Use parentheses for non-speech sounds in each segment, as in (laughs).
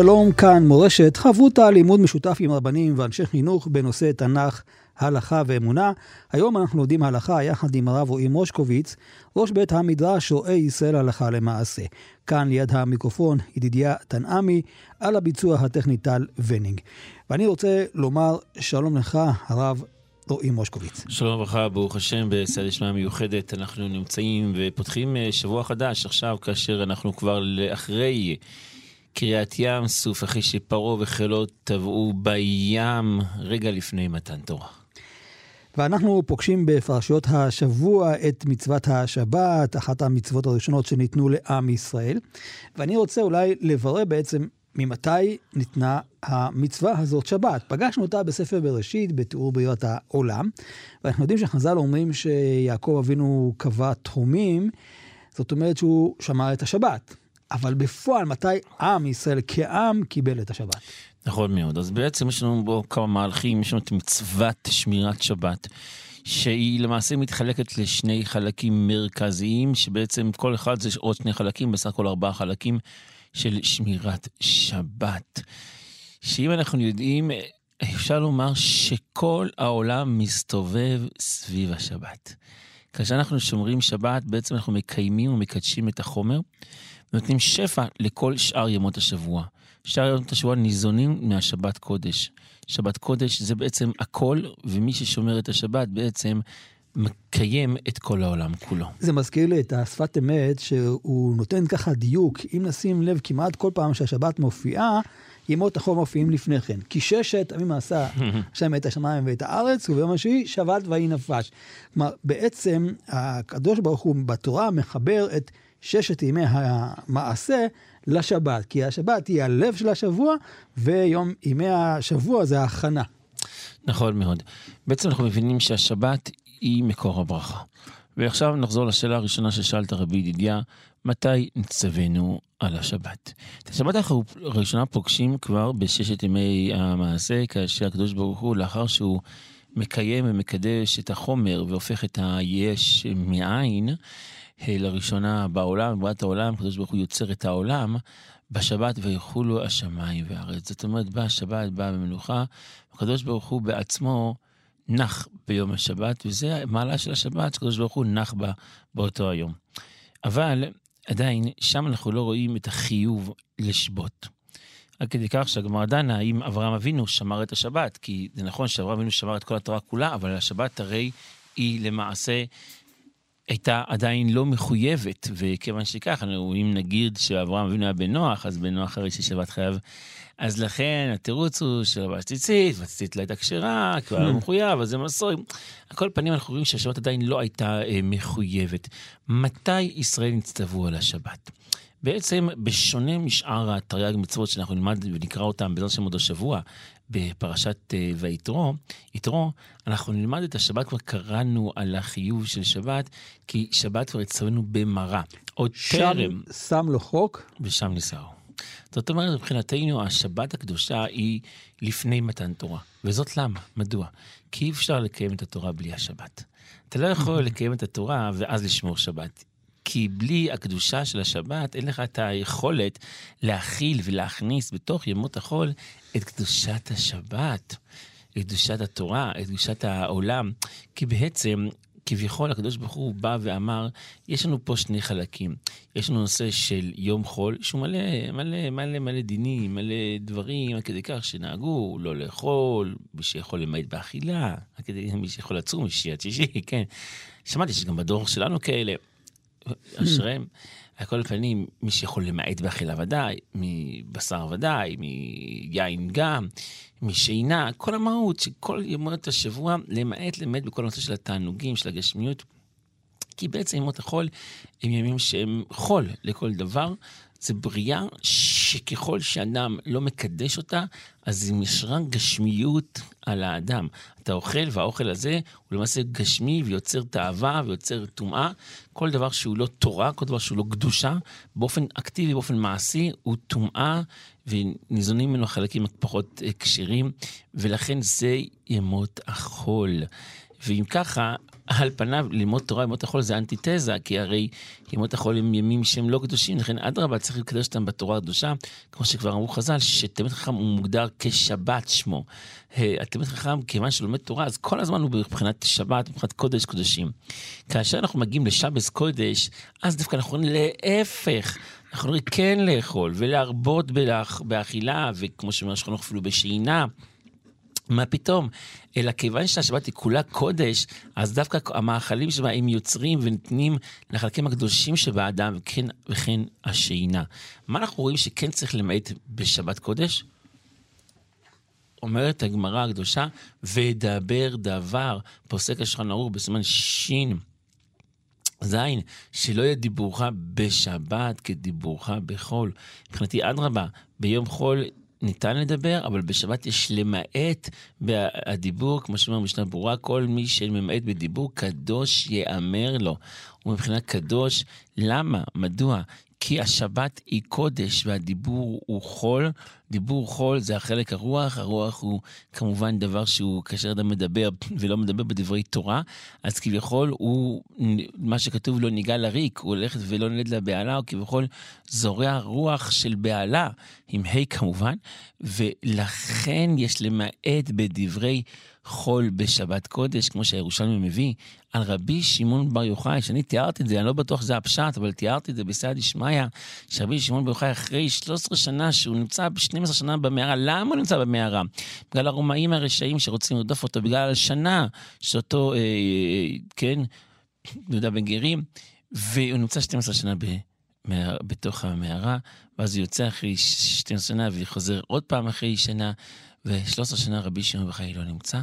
שלום, כאן מורשת, חברותא לימוד משותף עם רבנים ואנשי חינוך בנושא תנ"ך, הלכה ואמונה. היום אנחנו לומדים הלכה יחד עם הרב רועי מושקוביץ, ראש בית המדרש רואה ישראל הלכה למעשה. כאן ליד המיקרופון ידידיה תנעמי, על הביצוע הטכני טל ונינג. ואני רוצה לומר שלום לך, הרב רועי מושקוביץ. שלום וברכה, ברוך השם, בסייעת שמעה מיוחדת. אנחנו נמצאים ופותחים אה, שבוע חדש עכשיו, כאשר אנחנו כבר לאחרי... קריעת ים סוף, אחרי שפרעה וחילו טבעו בים רגע לפני מתן תורה. ואנחנו פוגשים בפרשיות השבוע את מצוות השבת, אחת המצוות הראשונות שניתנו לעם ישראל. ואני רוצה אולי לברר בעצם ממתי ניתנה המצווה הזאת שבת. פגשנו אותה בספר בראשית, בתיאור בריאת העולם, ואנחנו יודעים שחז"ל אומרים שיעקב אבינו קבע תחומים, זאת אומרת שהוא שמר את השבת. אבל בפועל, מתי עם ישראל כעם קיבל את השבת? נכון מאוד. אז בעצם יש לנו בו כמה מהלכים, יש לנו את מצוות שמירת שבת. שהיא למעשה מתחלקת לשני חלקים מרכזיים, שבעצם כל אחד זה עוד שני חלקים, בסך הכל ארבעה חלקים של שמירת שבת. שאם אנחנו יודעים, אפשר לומר שכל העולם מסתובב סביב השבת. כאשר אנחנו שומרים שבת, בעצם אנחנו מקיימים ומקדשים את החומר. ונותנים שפע לכל שאר ימות השבוע. שאר ימות השבוע ניזונים מהשבת קודש. שבת קודש זה בעצם הכל, ומי ששומר את השבת בעצם מקיים את כל העולם כולו. זה מזכיר לי את השפת אמת, שהוא נותן ככה דיוק. אם נשים לב, כמעט כל פעם שהשבת מופיעה, ימות החול מופיעים לפני כן. כי ששת עמים עשה (laughs) השם את השמיים ואת הארץ, וביום השביעי שבת ויהי נפש. כלומר, בעצם הקדוש ברוך הוא בתורה מחבר את ששת ימי המעשה לשבת, כי השבת היא הלב של השבוע, ויום ימי השבוע זה ההכנה. נכון מאוד. בעצם אנחנו מבינים שהשבת היא מקור הברכה. ועכשיו נחזור לשאלה הראשונה ששאלת רבי ידידיה, מתי נצווינו על השבת? את השבת אנחנו הראשונה פוגשים כבר בששת ימי המעשה, כאשר הקדוש ברוך הוא, לאחר שהוא מקיים ומקדש את החומר והופך את היש מאין, לראשונה בעולם, בבריאת העולם, הקדוש ברוך הוא יוצר את העולם, בשבת ויחולו השמיים והארץ. זאת אומרת, באה השבת, באה במנוחה, הקדוש ברוך הוא בעצמו נח ביום השבת, וזה המעלה של השבת, שקדוש ברוך הוא נח בה באותו היום. אבל עדיין, שם אנחנו לא רואים את החיוב לשבות. עד כדי כך שהגמרא דנה האם אברהם אבינו שמר את השבת, כי זה נכון שאברהם אבינו שמר את כל התורה כולה, אבל השבת הרי היא למעשה הייתה עדיין לא מחויבת, וכיוון שכך, אם נגיד שאברהם אבינו היה בנוח, אז בנוח הרי ששבת חייב. אז לכן התירוץ הוא של הבעל ציצית, והציצית לא הייתה כשרה, כי הוא היה לא מחויב, אז זה מסורי. על כל פנים אנחנו רואים שהשבת עדיין לא הייתה אה, מחויבת. מתי ישראל נצטוו על השבת? בעצם, בשונה משאר התרי"ג מצוות שאנחנו נלמד ונקרא אותם בעזרת השם עוד השבוע, בפרשת אה, ויתרו, יתרו, אנחנו נלמד את השבת, כבר קראנו על החיוב של שבת, כי שבת כבר אצלנו במראה. עוד טרם. שם לו חוק. ושם נישאו. זאת אומרת, מבחינתנו, השבת הקדושה היא לפני מתן תורה. וזאת למה? מדוע? כי אי אפשר לקיים את התורה בלי השבת. אתה לא יכול (laughs) לקיים את התורה ואז לשמור שבת. כי בלי הקדושה של השבת, אין לך את היכולת להכיל ולהכניס בתוך ימות החול את קדושת השבת, את קדושת התורה, את קדושת העולם. כי בעצם, כביכול הקדוש ברוך הוא בא ואמר, יש לנו פה שני חלקים. יש לנו נושא של יום חול, שהוא מלא, מלא, מלא, מלא דינים, מלא דברים, עד כדי כך שנהגו לא לאכול, מי שיכול למעט באכילה, עד כדי מי שיכול לצום, מי שיהיה שישי, כן. שמעתי שגם בדור שלנו כאלה. אשריהם. על כל פנים, מי שיכול למעט באכילה ודאי, מבשר ודאי, מיין גם, משינה, כל המהות שכל ימות השבוע, למעט למעט בכל הנושא של התענוגים, של הגשמיות. כי בעצם ימות החול הם ימים שהם חול לכל דבר. זה בריאה שככל שאדם לא מקדש אותה, אז היא משרה גשמיות על האדם. אתה אוכל, והאוכל הזה הוא למעשה גשמי ויוצר תאווה ויוצר טומאה. כל דבר שהוא לא תורה, כל דבר שהוא לא קדושה, באופן אקטיבי, באופן מעשי, הוא טומאה, וניזונים ממנו חלקים פחות אה, כשרים, ולכן זה ימות החול. ואם ככה, על פניו, ללמוד תורה ימות החול זה אנטיתזה, כי הרי ימות החול הם ימים שהם לא קדושים, לכן אדרבה, צריך לקדש אותם בתורה הקדושה, כמו שכבר אמרו חז"ל, שתלמיד חכם הוא מוגדר כשבת שמו. התלמיד חכם, כיוון שלומד תורה, אז כל הזמן הוא מבחינת שבת, מבחינת קודש קודשים. כאשר אנחנו מגיעים לשבס קודש, אז דווקא אנחנו להפך. אנחנו אומרים כן לאכול ולהרבות באכילה, וכמו שאומר שכונות אפילו בשינה. מה פתאום? אלא כיוון שהשבת היא כולה קודש, אז דווקא המאכלים שבה הם יוצרים ונותנים לחלקים הקדושים שבאדם, וכן, וכן השינה. מה אנחנו רואים שכן צריך למעט בשבת קודש? אומרת הגמרא הקדושה, ודבר דבר, פוסק השולחן ערוך בסימן שין. זין, שלא יהיה דיבורך בשבת כדיבורך בחול. מבחינתי, אדרבה, ביום חול ניתן לדבר, אבל בשבת יש למעט הדיבור, כמו שאומר משנה ברורה, כל מי שממעט בדיבור, קדוש יאמר לו. ומבחינת קדוש, למה? מדוע? כי השבת היא קודש והדיבור הוא חול. דיבור חול זה החלק הרוח, הרוח הוא כמובן דבר שהוא, כאשר אדם מדבר ולא מדבר בדברי תורה, אז כביכול הוא, מה שכתוב לו ניגע לריק, הוא הולך ולא נלד לבהלה, הוא כביכול זורע רוח של בהלה, עם ה' כמובן, ולכן יש למעט בדברי חול בשבת קודש, כמו שהירושלמי מביא, על רבי שמעון בר יוחאי, שאני תיארתי את זה, אני לא בטוח שזה הפשט, אבל תיארתי את זה בסייעא דשמיא, שרבי שמעון בר יוחאי אחרי 13 שנה שהוא נמצא ב-12 שנה במערה, למה הוא נמצא במערה? בגלל הרומאים הרשעים שרוצים לרדוף אותו, בגלל השנה שאותו, אה, כן, יהודה בן גרים, והוא נמצא 12 שנה ב... בתוך המערה, ואז הוא יוצא אחרי 12 שנה וחוזר עוד פעם אחרי שנה, ו-13 שנה רבי שמעון בחיי לא נמצא,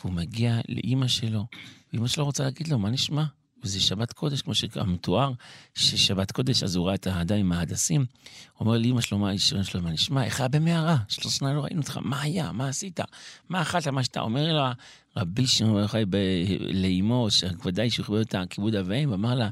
והוא מגיע לאימא שלו, ואימא שלו רוצה להגיד לו, מה נשמע? וזה שבת קודש, כמו שמתואר, ששבת קודש, אז הוא ראה את האדם עם ההדסים. הוא אומר לאמא שלו, מה אישרן שלו, מה נשמע? איך היה במערה? שלוש שנה לא ראינו אותך, מה היה? מה עשית? מה אכלת? מה שאתה אומר לה, רבי שמעון בר לאימו, שוודאי שהוא כיבד אותה כיבוד אביהם, ואמר לה,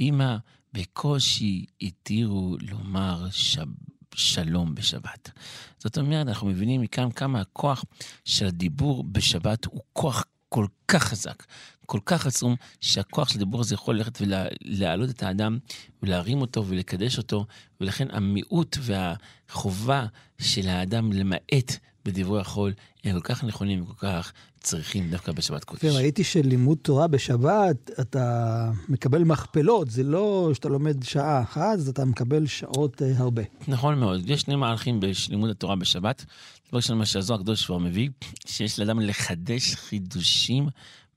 אמא, בקושי התירו לומר שבת. שלום בשבת. זאת אומרת, אנחנו מבינים מכאן כמה הכוח של הדיבור בשבת הוא כוח כל כך חזק, כל כך עצום, שהכוח של הדיבור הזה יכול ללכת ולהעלות את האדם ולהרים אותו ולקדש אותו, ולכן המיעוט והחובה של האדם למעט בדברי החול הם כל כך נכונים וכל כך צריכים דווקא בשבת קודש. וראיתי שלימוד תורה בשבת, אתה מקבל מכפלות, זה לא שאתה לומד שעה אחת, אז אתה מקבל שעות uh, הרבה. נכון מאוד. יש שני מהלכים בלימוד התורה בשבת. דבר ראשון, מה שהזוהר הקדוש כבר מביא, שיש לאדם לחדש חידושים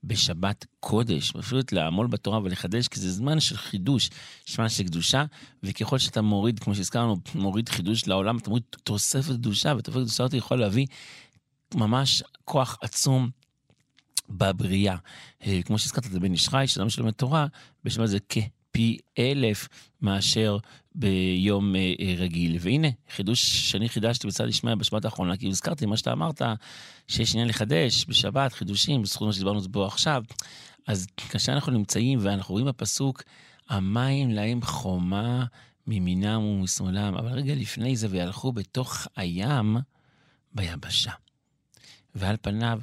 בשבת קודש, פשוט לעמול בתורה ולחדש, כי זה זמן של חידוש, זמן של קדושה, וככל שאתה מוריד, כמו שהזכרנו, מוריד חידוש לעולם, אתה מוריד תוספת קדושה, ותוספת קדושה הזאת יכול להביא ממש כוח עצום בבריאה. אה, כמו שהזכרת את בן איש שאדם שלומד תורה, בשבת זה כפי אלף מאשר ביום אה, אה, רגיל. והנה, חידוש שאני חידשתי בצד ישמעאל בשבת האחרונה, כי הזכרתי מה שאתה אמרת, שיש עניין לחדש בשבת, חידושים, בזכות מה שדיברנו בו עכשיו. אז כאשר אנחנו נמצאים ואנחנו רואים בפסוק, המים להם חומה מימינם ומשמאלם, אבל רגע לפני זה, והלכו בתוך הים ביבשה. ועל פניו,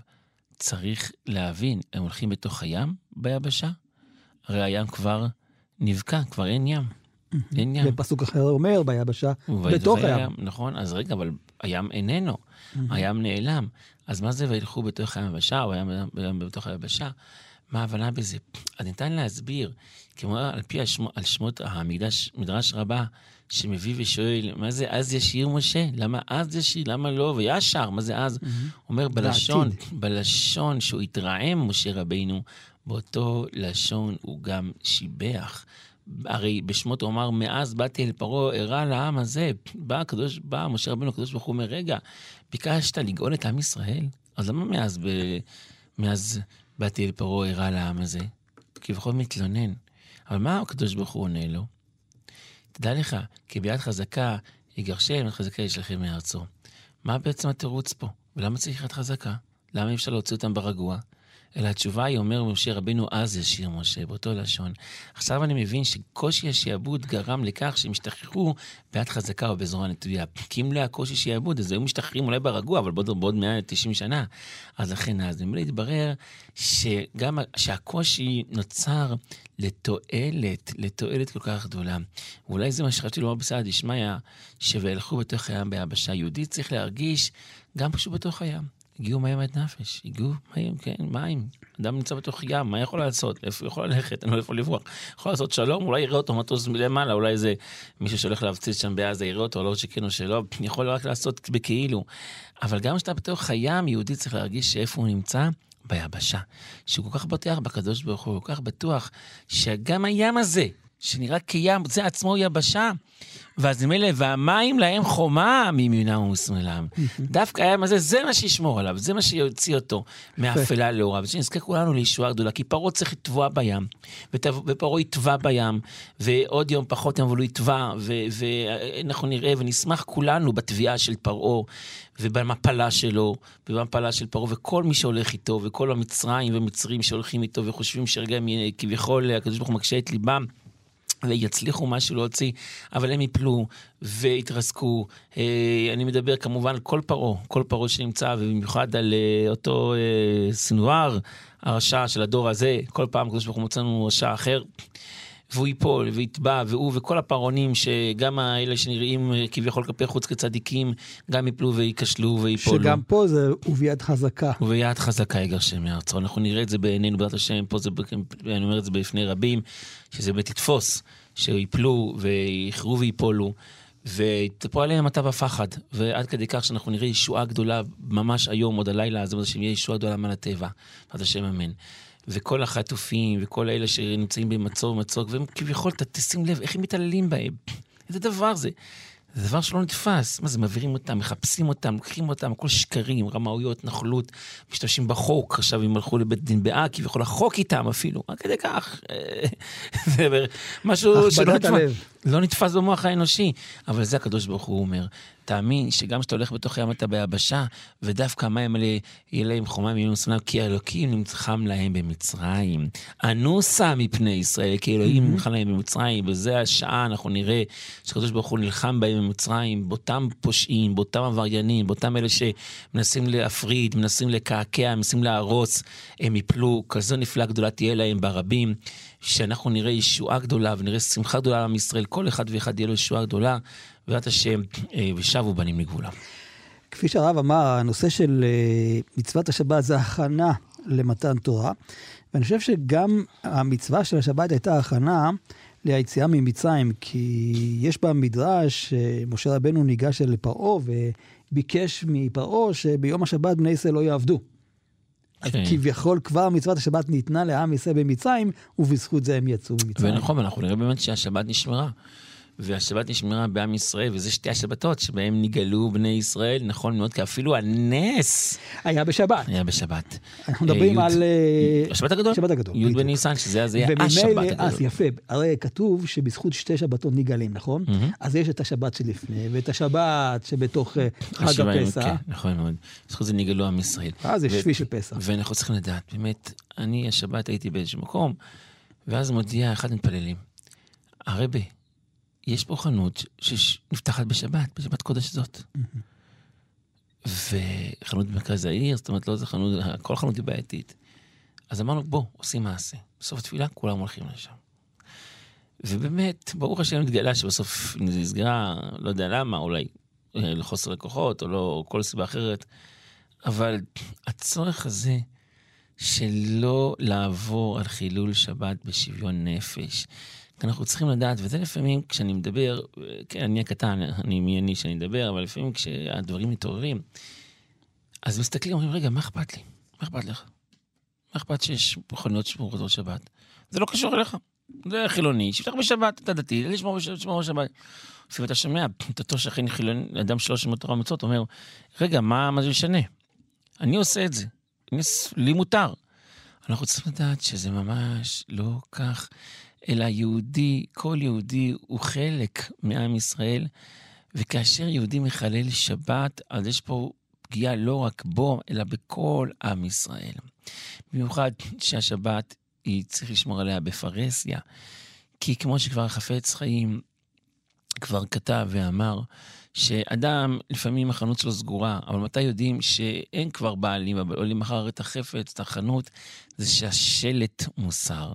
צריך להבין, הם הולכים בתוך הים ביבשה? הרי הים כבר נבקע, כבר אין ים. אין ים. ופסוק אחר אומר, ביבשה, בתוך הים. הים. נכון, אז רגע, אבל הים איננו, הים נעלם. אז מה זה וילכו בתוך הים ביבשה, או הים, הים בתוך היבשה? מה ההבנה בזה? אז ניתן להסביר, כמו על פי השמו, על שמות המקדש, מדרש רבה, שמביא ושואל, מה זה אז ישיר משה? למה אז ישיר? למה לא? וישר, מה זה אז? Mm-hmm. אומר בלשון. בלשון שהוא התרעם, משה רבינו, באותו לשון הוא גם שיבח. הרי בשמות הוא אמר, מאז באתי אל פרעה, הרע לעם הזה. בא הקדוש, בא משה רבינו, הקדוש ברוך הוא אומר, רגע, ביקשת לגאול את עם ישראל? אז למה מאז, ב... מאז באתי אל פרעה, הרע לעם הזה? כביכול מתלונן. אבל מה הקדוש ברוך הוא עונה לו? תדע לך, כי ביד חזקה יגרשם, ביד חזקה ישלחם מארצו. מה בעצם התירוץ פה? ולמה צריך יד חזקה? למה אי אפשר להוציא אותם ברגוע? אלא התשובה היא, אומר משה רבנו, אז ישיר משה, באותו לשון. עכשיו אני מבין שקושי השעבוד גרם לכך שהם השתחררו ביד חזקה או בזרוע נטויה. כי אם לא היה קושי שעבוד, אז היו משתחררים אולי ברגוע, אבל בעוד, בעוד 190 שנה. אז לכן, אז נמלא התברר שגם, שהקושי נוצר לתועלת, לתועלת כל כך גדולה. ואולי זה מה שחשבתי לומר בסעד דשמיא, ש"וילכו בתוך הים ביבשה". יהודי צריך להרגיש גם פשוט בתוך הים. הגיעו מים עד נפש, הגיעו מים, כן, מים. אדם נמצא בתוך ים, מה יכול לעשות? איפה הוא יכול ללכת? אין לו איפה לברוח. יכול לעשות שלום, אולי יראה אותו מטוס מלמעלה, אולי איזה מישהו שהולך להפציץ שם בעזה יראה אותו, לא שכן או שלא, יכול רק לעשות בכאילו. אבל גם כשאתה בתוך הים, יהודי צריך להרגיש שאיפה הוא נמצא, ביבשה. שהוא כל כך בטוח בקדוש ברוך הוא, כל כך בטוח שגם הים הזה, שנראה כים, זה עצמו יבשה. ואז ממילא, והמים להם חומה מימינם ומשמאלם. דווקא הים הזה, זה מה שישמור עליו, זה מה שיוציא אותו מאפלה לאורה. ושנזכה כולנו לישועה גדולה, כי פרעה צריך לטבוע בים, ופרעה יטבע בים, ועוד יום פחות יום, אבל הוא יטבע, ואנחנו נראה ונשמח כולנו בתביעה של פרעה, ובמפלה שלו, ובמפלה של פרעה, וכל מי שהולך איתו, וכל המצרים ומצרים שהולכים איתו, וחושבים שרגע כביכול הקדוש ברוך הוא מקשה את ליבם. ויצליחו משהו להוציא, אבל הם יפלו והתרסקו. אה, אני מדבר כמובן על כל פרעה, כל פרעה שנמצא, ובמיוחד על אה, אותו אה, סנוואר, הרשע של הדור הזה, כל פעם הקדוש ברוך הוא מוצא לנו רשע אחר. והוא ייפול ויטבע, והוא וכל הפרעונים, שגם האלה שנראים כביכול כלפי חוץ כצדיקים, גם יפלו וייכשלו ויפולו. שגם פה זה וביד חזקה. וביד חזקה יגרשם מארצו. אנחנו נראה את זה בעינינו, בעזרת השם, פה זה, אני אומר את זה בפני רבים, שזה באמת יתפוס, שיפלו ויכרו ויפולו. ויתפו עליהם מטה ופחד, ועד כדי כך שאנחנו נראה ישועה גדולה ממש היום, עוד הלילה, אז בעזרת השם יהיה ישועה גדולה מעל הטבע. בעזרת השם אמן. וכל החטופים, וכל אלה שנמצאים במצור ומצוק, והם כביכול, תשים לב איך הם מתעללים בהם. איזה דבר זה? זה דבר שלא נתפס. מה זה, מעבירים אותם, מחפשים אותם, לוקחים אותם, הכל שקרים, רמאויות, נוכלות, משתמשים בחוק, עכשיו הם הלכו לבית דין בהאג, כביכול החוק איתם אפילו, עד כדי כך. (laughs) זה משהו שלא נתפס, לא נתפס במוח האנושי, אבל זה הקדוש ברוך הוא אומר. תאמין שגם כשאתה הולך בתוך הים אתה ביבשה, ודווקא המים האלה יהיה להם חומה מימין ושמאלה, כי האלוקים נלחם להם במצרים. אנוסה מפני ישראל, כי אלוהים נלחם להם במצרים, וזה השעה, אנחנו נראה שהקדוש ברוך הוא נלחם בהם במצרים, באותם פושעים, באותם עבריינים, באותם אלה שמנסים להפריד, מנסים לקעקע, מנסים להרוס, הם יפלו, כזו נפלאה גדולה תהיה להם ברבים. שאנחנו נראה ישועה גדולה ונראה שמחה גדולה לעם ישראל, כל אחד ואחד יהיה לו ישועה גדולה, בעזרת השם, אה, ושבו בנים לגבולם. כפי שהרב אמר, הנושא של אה, מצוות השבת זה הכנה למתן תורה, ואני חושב שגם המצווה של השבת הייתה הכנה ליציאה ממצרים, כי יש במדרש, אה, משה רבנו ניגש אל פרעה וביקש מפרעה שביום השבת בני ישראל לא יעבדו. אז כן. כביכול כבר מצוות השבת ניתנה לעם ישראל במצרים, ובזכות זה הם יצאו ממצרים. ונכון, אנחנו נראה באמת שהשבת נשמרה. והשבת נשמרה בעם ישראל, וזה שתי השבתות שבהם נגאלו בני ישראל, נכון מאוד, כי אפילו הנס... היה בשבת. היה בשבת. אנחנו מדברים על... אה, השבת הגדול. השבת הגדול. י' בניסן, שזה היה השבת הגדול. אז יפה, הרי כתוב שבזכות שתי שבתות נגאלים, נכון? אז יש את השבת שלפני, ואת השבת שבתוך אה, חג הפסח. כן, נכון מאוד. בזכות זה נגאלו עם ישראל. אה, זה שבי של פסח. ואנחנו צריכים לדעת, באמת, אני השבת הייתי באיזשהו מקום, ואז מודיע אחד המתפללים, הרבי, יש פה חנות שנפתחת בשבת, בשבת קודש זאת. וחנות במרכז העיר, זאת אומרת, לא איזה חנות, כל חנות היא בעייתית. אז אמרנו, בוא, עושים מעשה. בסוף התפילה כולם הולכים לשם. ובאמת, ברוך השם התגלה שבסוף נסגרה, לא יודע למה, אולי אה, לחוסר לקוחות או לא, כל סיבה אחרת, אבל הצורך הזה שלא לעבור על חילול שבת בשוויון נפש, אנחנו צריכים לדעת, וזה לפעמים כשאני מדבר, כן, אני הקטן, אני מי אני שאני מדבר, אבל לפעמים כשהדברים מתעוררים, אז מסתכלים, אומרים, רגע, מה אכפת לי? מה אכפת לך? מה אכפת שיש מכוניות שמורות שבת? זה לא קשור אליך. זה חילוני, שיפתח בשבת, אתה דתי, לשמור בשבת. לפעמים אתה שומע את אותו שכן חילוני, אדם שלא שומע תורה ומצוות, אומר, רגע, מה, מה זה משנה? אני עושה את זה, לי מותר. אנחנו צריכים לדעת שזה ממש לא כך. אלא יהודי, כל יהודי הוא חלק מעם ישראל, וכאשר יהודי מחלל שבת, אז יש פה פגיעה לא רק בו, אלא בכל עם ישראל. במיוחד שהשבת, היא צריך לשמור עליה בפרהסיה. כי כמו שכבר החפץ חיים כבר כתב ואמר, שאדם, לפעמים החנות שלו סגורה, אבל מתי יודעים שאין כבר בעלים, אבל עולים מחר את החפץ, את החנות, זה שהשלט מוסר.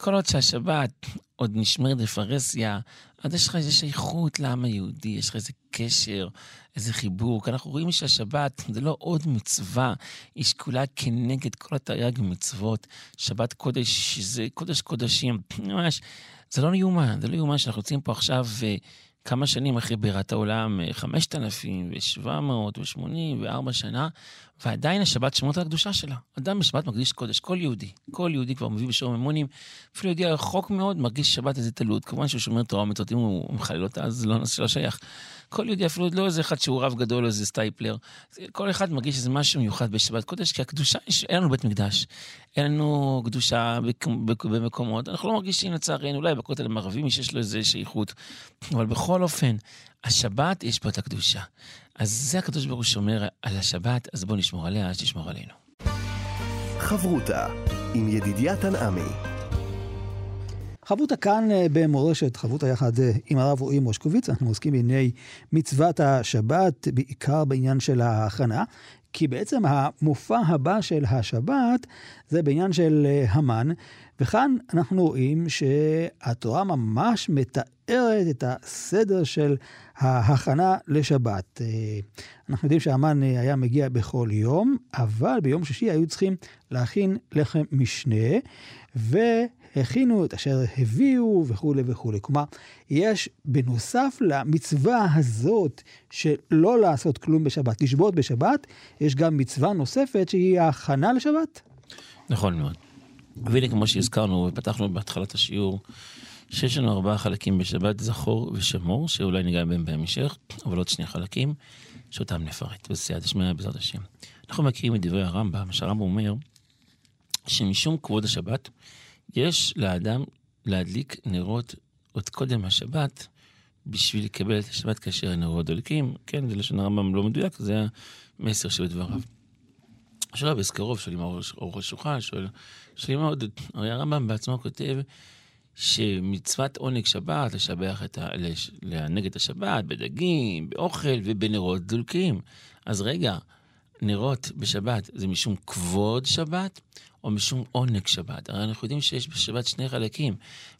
כל עוד שהשבת עוד נשמרת בפרהסיה, אז יש לך איזו שייכות לעם היהודי, יש לך איזה קשר, איזה חיבוק. אנחנו רואים שהשבת זה לא עוד מצווה, היא שקולה כנגד כל התרי"ג מצוות. שבת קודש זה קודש קודשים, ממש, זה לא יאומן, זה לא יאומן שאנחנו יוצאים פה עכשיו... כמה שנים אחרי בירת העולם, 5,784 שנה, ועדיין השבת שמות על הקדושה שלה. אדם בשבת מקדיש קודש, כל יהודי. כל יהודי כבר מביא בשור ממונים, אפילו יהודי רחוק מאוד מרגיש שבת איזה תלות. כמובן שהוא שומר תורה ומצוות, אם הוא מחלל אותה, אז לא, לא שייך. כל יהודי, אפילו לא איזה אחד שהוא רב גדול, איזה סטייפלר. כל אחד מרגיש איזה משהו מיוחד בשבת קודש, כי הקדושה, אין לנו בית מקדש. אין לנו קדושה במקומות, אנחנו לא מרגישים לצערנו, אולי בכותל המערבי מי שיש לו איזה שייכות. אבל בכל אופן, השבת יש פה את הקדושה. אז זה הקדוש ברוך הוא שומר על השבת, אז בואו נשמור עליה, שתשמור עלינו. חברותה עם ידידיה תנעמי. חברותה כאן אה, במורשת, חברותה יחד אה, עם הרב רועי מושקוביץ, אנחנו עוסקים בענייני מצוות השבת, בעיקר בעניין של ההכנה. כי בעצם המופע הבא של השבת זה בעניין של אה, המן, וכאן אנחנו רואים שהתורה ממש מתארת את הסדר של ההכנה לשבת. אנחנו יודעים שהמן היה מגיע בכל יום, אבל ביום שישי היו צריכים להכין לחם משנה, ו... הכינו את אשר הביאו וכולי וכולי. כלומר, יש בנוסף למצווה הזאת שלא לעשות כלום בשבת, לשבות בשבת, יש גם מצווה נוספת שהיא ההכנה לשבת. נכון מאוד. והנה כמו שהזכרנו ופתחנו בהתחלת השיעור, שיש לנו ארבעה חלקים בשבת, זכור ושמור, שאולי ניגע בהם בהמשך, אבל עוד שני חלקים, שאותם נפרט בסייעת השמיה בעזרת השם. אנחנו מכירים את דברי הרמב"ם, שהרמב"ם אומר שמשום כבוד השבת, יש לאדם להדליק נרות עוד קודם השבת, בשביל לקבל את השבת כאשר הנרות דולקים. כן, זה לשון הרמב"ם לא מדויק, זה המסר שבדבריו. עכשיו אזכרוב, שואלים אורך השולחן, שואל, שואלים עוד, הרי הרמב"ם בעצמו כותב שמצוות עונג שבת, לשבח את ה... לענג את השבת בדגים, באוכל ובנרות דולקים. אז רגע, נרות בשבת זה משום כבוד שבת, או משום עונג שבת. הרי אנחנו יודעים שיש בשבת שני חלקים.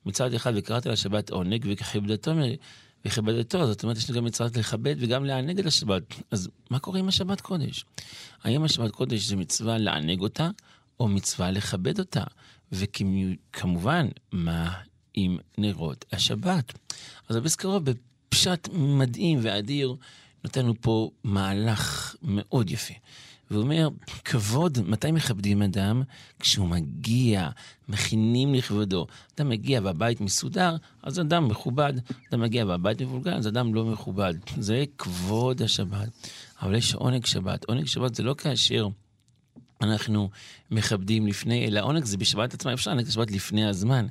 מצד אחד, וקראת לשבת עונג, וכיבדתו, וכיבדתו, זאת אומרת, יש לנו גם מצוות לכבד וגם לענג את השבת. אז מה קורה עם השבת קודש? האם השבת קודש זה מצווה לענג אותה, או מצווה לכבד אותה? וכמובן, מה עם נרות השבת? אז הבסקרו בפשט מדהים ואדיר, נותן לנו פה מהלך מאוד יפה. והוא אומר, כבוד, מתי מכבדים אדם? כשהוא מגיע, מכינים לכבודו. אדם מגיע והבית מסודר, אז אדם מכובד. אדם מגיע והבית מבולגן, אז אדם לא מכובד. זה כבוד השבת. אבל יש עונג שבת. עונג שבת זה לא כאשר... אנחנו מכבדים לפני, אלא עונג זה בשבת עצמה, אפשר לענג את השבת לפני הזמן.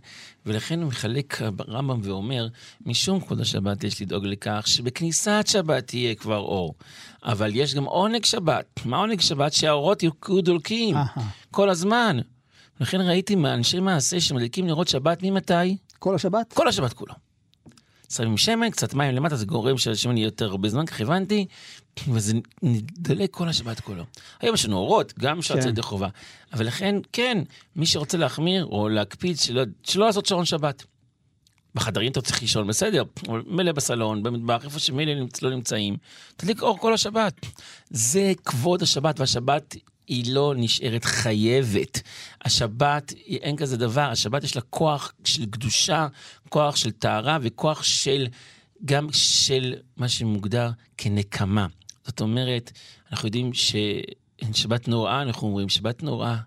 ולכן הוא מחלק רמב"ם ואומר, משום כבוד השבת יש לדאוג לכך שבכניסת שבת תהיה כבר אור. אבל יש גם עונג שבת. מה עונג שבת? שהאורות יהיו דולקים כל הזמן. לכן ראיתי מאנשי מעשה שמדליקים נרות שבת ממתי? כל השבת? כל השבת כולו. שמים שמן, קצת מים למטה, זה גורם שהשמן יהיה יותר הרבה זמן, כך הבנתי, וזה נדלק כל השבת כולו. היום יש לנו אורות, גם שעת כן. ידי חובה. אבל לכן, כן, מי שרוצה להחמיר או להקפיד, שלא, שלא לעשות שעון שבת. בחדרים אתה צריך לישון, בסדר, מילא בסלון, במטבח, איפה שמילא לא נמצאים, תדליק אור כל השבת. זה כבוד השבת, והשבת היא לא נשארת חייבת. השבת, אין כזה דבר, השבת יש לה כוח של קדושה, כוח של טהרה וכוח של, גם של מה שמוגדר כנקמה. זאת אומרת, אנחנו יודעים ששבת נוראה, אנחנו אומרים, שבת נוראה.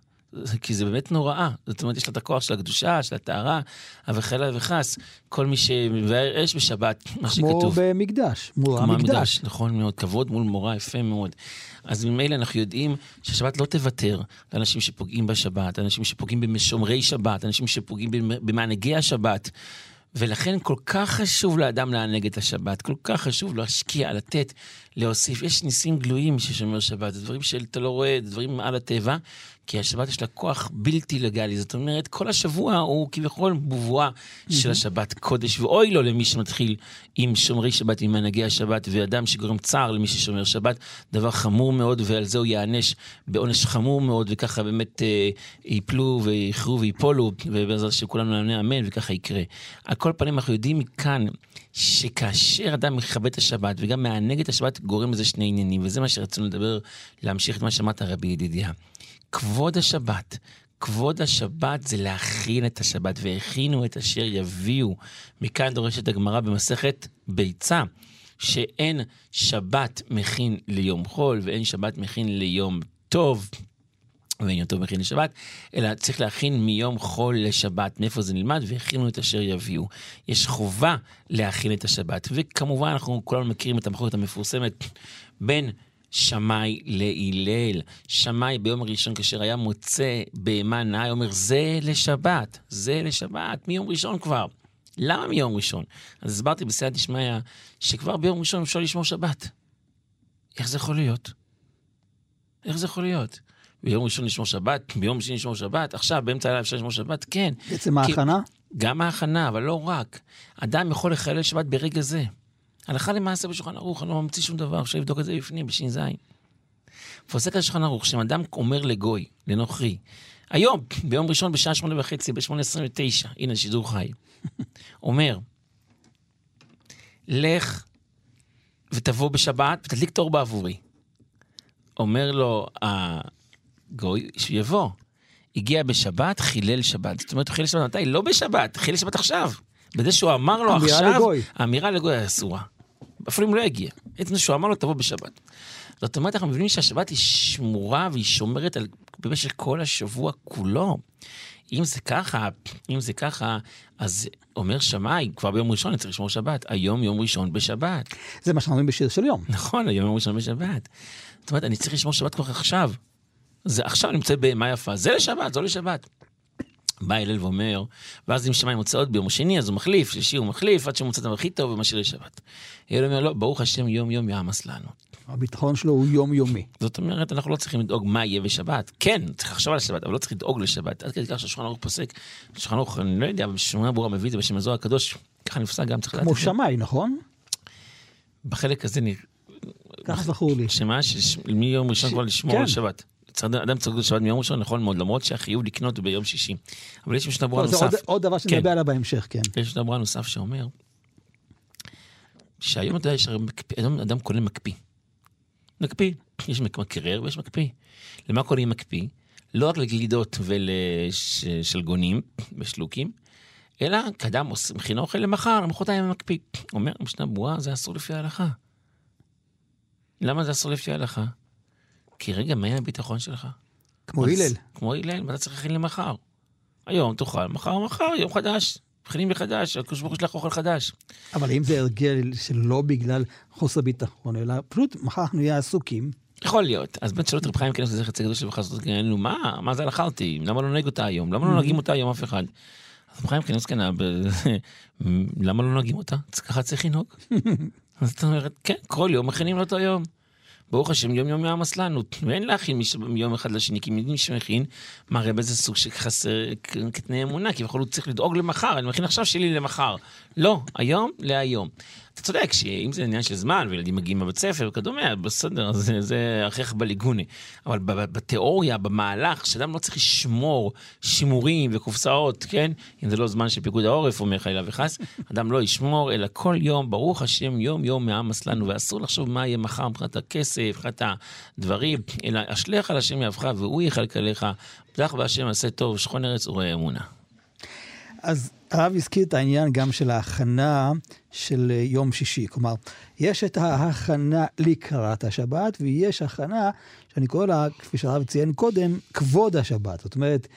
כי זה באמת נוראה. זאת אומרת, יש לה את הכוח של הקדושה, של הטהרה, אבל חלילה וחס, כל מי שמבאר אש בשבת, מה שכתוב. כמו במקדש, מול המקדש. כמו המקדש, נכון מאוד, כבוד מול מורה, יפה מאוד. אז ממילא אנחנו יודעים שהשבת לא תוותר לאנשים שפוגעים בשבת, אנשים שפוגעים בשומרי שבת, אנשים שפוגעים במענגי השבת. ולכן כל כך חשוב לאדם לענג את השבת, כל כך חשוב להשקיע, לתת, להוסיף. יש ניסים גלויים ששומר שבת, זה דברים שאתה לא רואה, זה דברים על הטבע, כי השבת יש לה כוח בלתי לגלי. זאת אומרת, כל השבוע הוא כביכול בובואה של השבת קודש, ואוי לו למי שמתחיל עם שומרי שבת, עם מנהגי השבת, ואדם שגורם צער למי ששומר שבת, דבר חמור מאוד, ועל זה הוא ייענש בעונש חמור מאוד, וככה באמת אה, ייפלו ויכרו ויפולו, ובעזרת שכולנו נענה אמן, וככה יקרה. על כל פנים, אנחנו יודעים מכאן שכאשר אדם מכבד את השבת וגם מענג את השבת, גורם לזה שני עניינים, וזה מה שרצינו לדבר, להמשיך את מה שאמרת רבי ידידיה. כבוד השבת. כבוד השבת זה להכין את השבת, והכינו את אשר יביאו. מכאן דורשת הגמרא במסכת ביצה, שאין שבת מכין ליום חול ואין שבת מכין ליום טוב. ואין טוב מכין לשבת, אלא צריך להכין מיום חול לשבת. מאיפה זה נלמד? והכינו את אשר יביאו. יש חובה להכין את השבת. וכמובן, אנחנו כולנו מכירים את המחלוקת המפורסמת בין שמאי להלל. שמאי ביום הראשון, כאשר היה מוצא בהמה נאי, אומר, זה לשבת, זה לשבת, מיום ראשון כבר. למה מיום ראשון? אז הסברתי בסייעת דשמיא, שכבר ביום ראשון אפשר לשמור שבת. איך זה יכול להיות? איך זה יכול להיות? ביום ראשון לשמור שבת, ביום שני לשמור שבת, עכשיו באמצע הלילה אפשר לשמור שבת, כן. בעצם ההכנה? גם ההכנה, אבל לא רק. אדם יכול לחלל שבת ברגע זה. הלכה למעשה בשולחן ערוך, אני לא ממציא שום דבר, אפשר לבדוק את זה בפנים, בש"ז. פוסק על שולחן ערוך, שאם אדם אומר לגוי, לנוכרי, היום, ביום ראשון בשעה שמונה וחצי, בשמונה עשרים ותשע, הנה שידור חי, (laughs) אומר, לך ותבוא בשבת ותדליק תור בעבורי. אומר לו הגוי שיבוא. הגיע בשבת, חילל שבת. זאת אומרת, הוא חילל שבת מתי? לא בשבת, חילל שבת עכשיו. בזה שהוא אמר לו אמירה עכשיו, לגוי. האמירה לגוי אסורה. אפילו אם לא יגיע. עצם שהוא אמר לו, תבוא בשבת. זאת אומרת, אנחנו מבינים שהשבת היא שמורה והיא שומרת על, במשך כל השבוע כולו. אם זה ככה, אם זה ככה, אז אומר שמאי, כבר ביום ראשון אני צריך לשמור שבת. היום יום ראשון בשבת. זה מה שאנחנו אומרים בשיר של יום. נכון, היום יום ראשון בשבת. זאת אומרת, אני צריך לשמור שבת כבר עכשיו. זה עכשיו נמצא בהמה יפה, זה לשבת, זו לשבת. בא הלל ואומר, ואז אם שמאי מוצא עוד ביום שני, אז הוא מחליף, שלישי הוא מחליף, עד שהוא מוצא את הכי טוב ומשאיר לשבת. הלל אומר, לא, ברוך השם, יום יום יעמס לנו. הביטחון שלו הוא יומיומי. זאת אומרת, אנחנו לא צריכים לדאוג מה יהיה בשבת. כן, צריך לחשוב על השבת, אבל לא צריך לדאוג לשבת. עד כדי כך שהשולחן ערוך פוסק, השולחן ערוך, אני לא יודע, אבל בשמונה ברורה מביא את זה בשם הזוהר הקדוש, ככה נפסק גם, צריך לדעת כמו. שמאי, נכון? בחלק הזה נראה... כך זכור לי. שמה? שמיום ראשון כבר לשמור כן. על שבת. אדם צריך לשבת מיום ראשון, נכון מאוד, למרות שהחיוב לקנות הוא ביום שישי. אבל יש משנה ברורה לא, עוד- נוסף. עוד דבר שנדבר כן. עליו בהמשך, כן. יש משנה ברורה נוסף שאומר, שהיום אתה יודע, אדם, קונה מקפיא. מקפיא, יש מק- מקרר ויש מקפיא. למה קונים מקפיא? לא רק לגלידות ולשלגונים ושלוקים, אלא כאדם מכין אוכל למחר, למחרתיים מקפיא. אומר משנה ברורה, זה אסור לפי ההלכה. למה זה אסור לפי ההלכה? כי רגע, מה הביטחון שלך? כמו הלל. כמו הלל, ואתה צריך להכין למחר. היום תאכל, מחר מחר, יום חדש. מכינים מחדש, הקדוש ברוך הוא שלח אוכל חדש. אבל אם זה הרגל שלא בגלל חוסר ביטחון, אלא פשוט מחר אנחנו נהיה עסוקים, יכול להיות. אז בן שלוש רב חיים כנס לזכר צדיק קדוש לברכה זאת גאינו, מה? מה זה אותי? למה לא נוהג אותה היום? למה לא נוהגים אותה היום אף אחד? אז רב חיים כנס ב- (laughs) למה לא נוהגים אותה? ככה צריך לנהוג. (laughs) אז זאת אומרת, כן, כל יום מכינים לאותו יום. ברוך השם, יום יום יעמס לנו, ואין להכין מיום אחד לשני, כי מי שמכין, מראה באיזה סוג של חסר כ- כתנאי אמונה, כי בכל הוא צריך לדאוג למחר, אני מכין עכשיו שלי למחר. לא, היום להיום. אתה צודק שאם זה עניין של זמן, וילדים מגיעים מבית ספר וכדומה, בסדר, זה, זה הכרח בליגוני. אבל בתיאוריה, במהלך, שאדם לא צריך לשמור שימורים וקופסאות, כן? אם זה לא זמן של פיקוד העורף, אומר חלילה וחס, (laughs) אדם לא ישמור, אלא כל יום, ברוך השם, יום יום מעמס לנו, ואסור לחשוב מה יהיה מחר מבחינת הכסף, מבחינת הדברים, אלא אשליך על השם יאהבך והוא יכלכלך, פתח בהשם עשה טוב, שכון ארץ וראה אמונה. אז הרב הזכיר את העניין גם של ההכנה של אה, יום שישי. כלומר, יש את ההכנה לקראת השבת, ויש הכנה שאני קורא לה, כפי שהרב ציין קודם, כבוד השבת. זאת אומרת,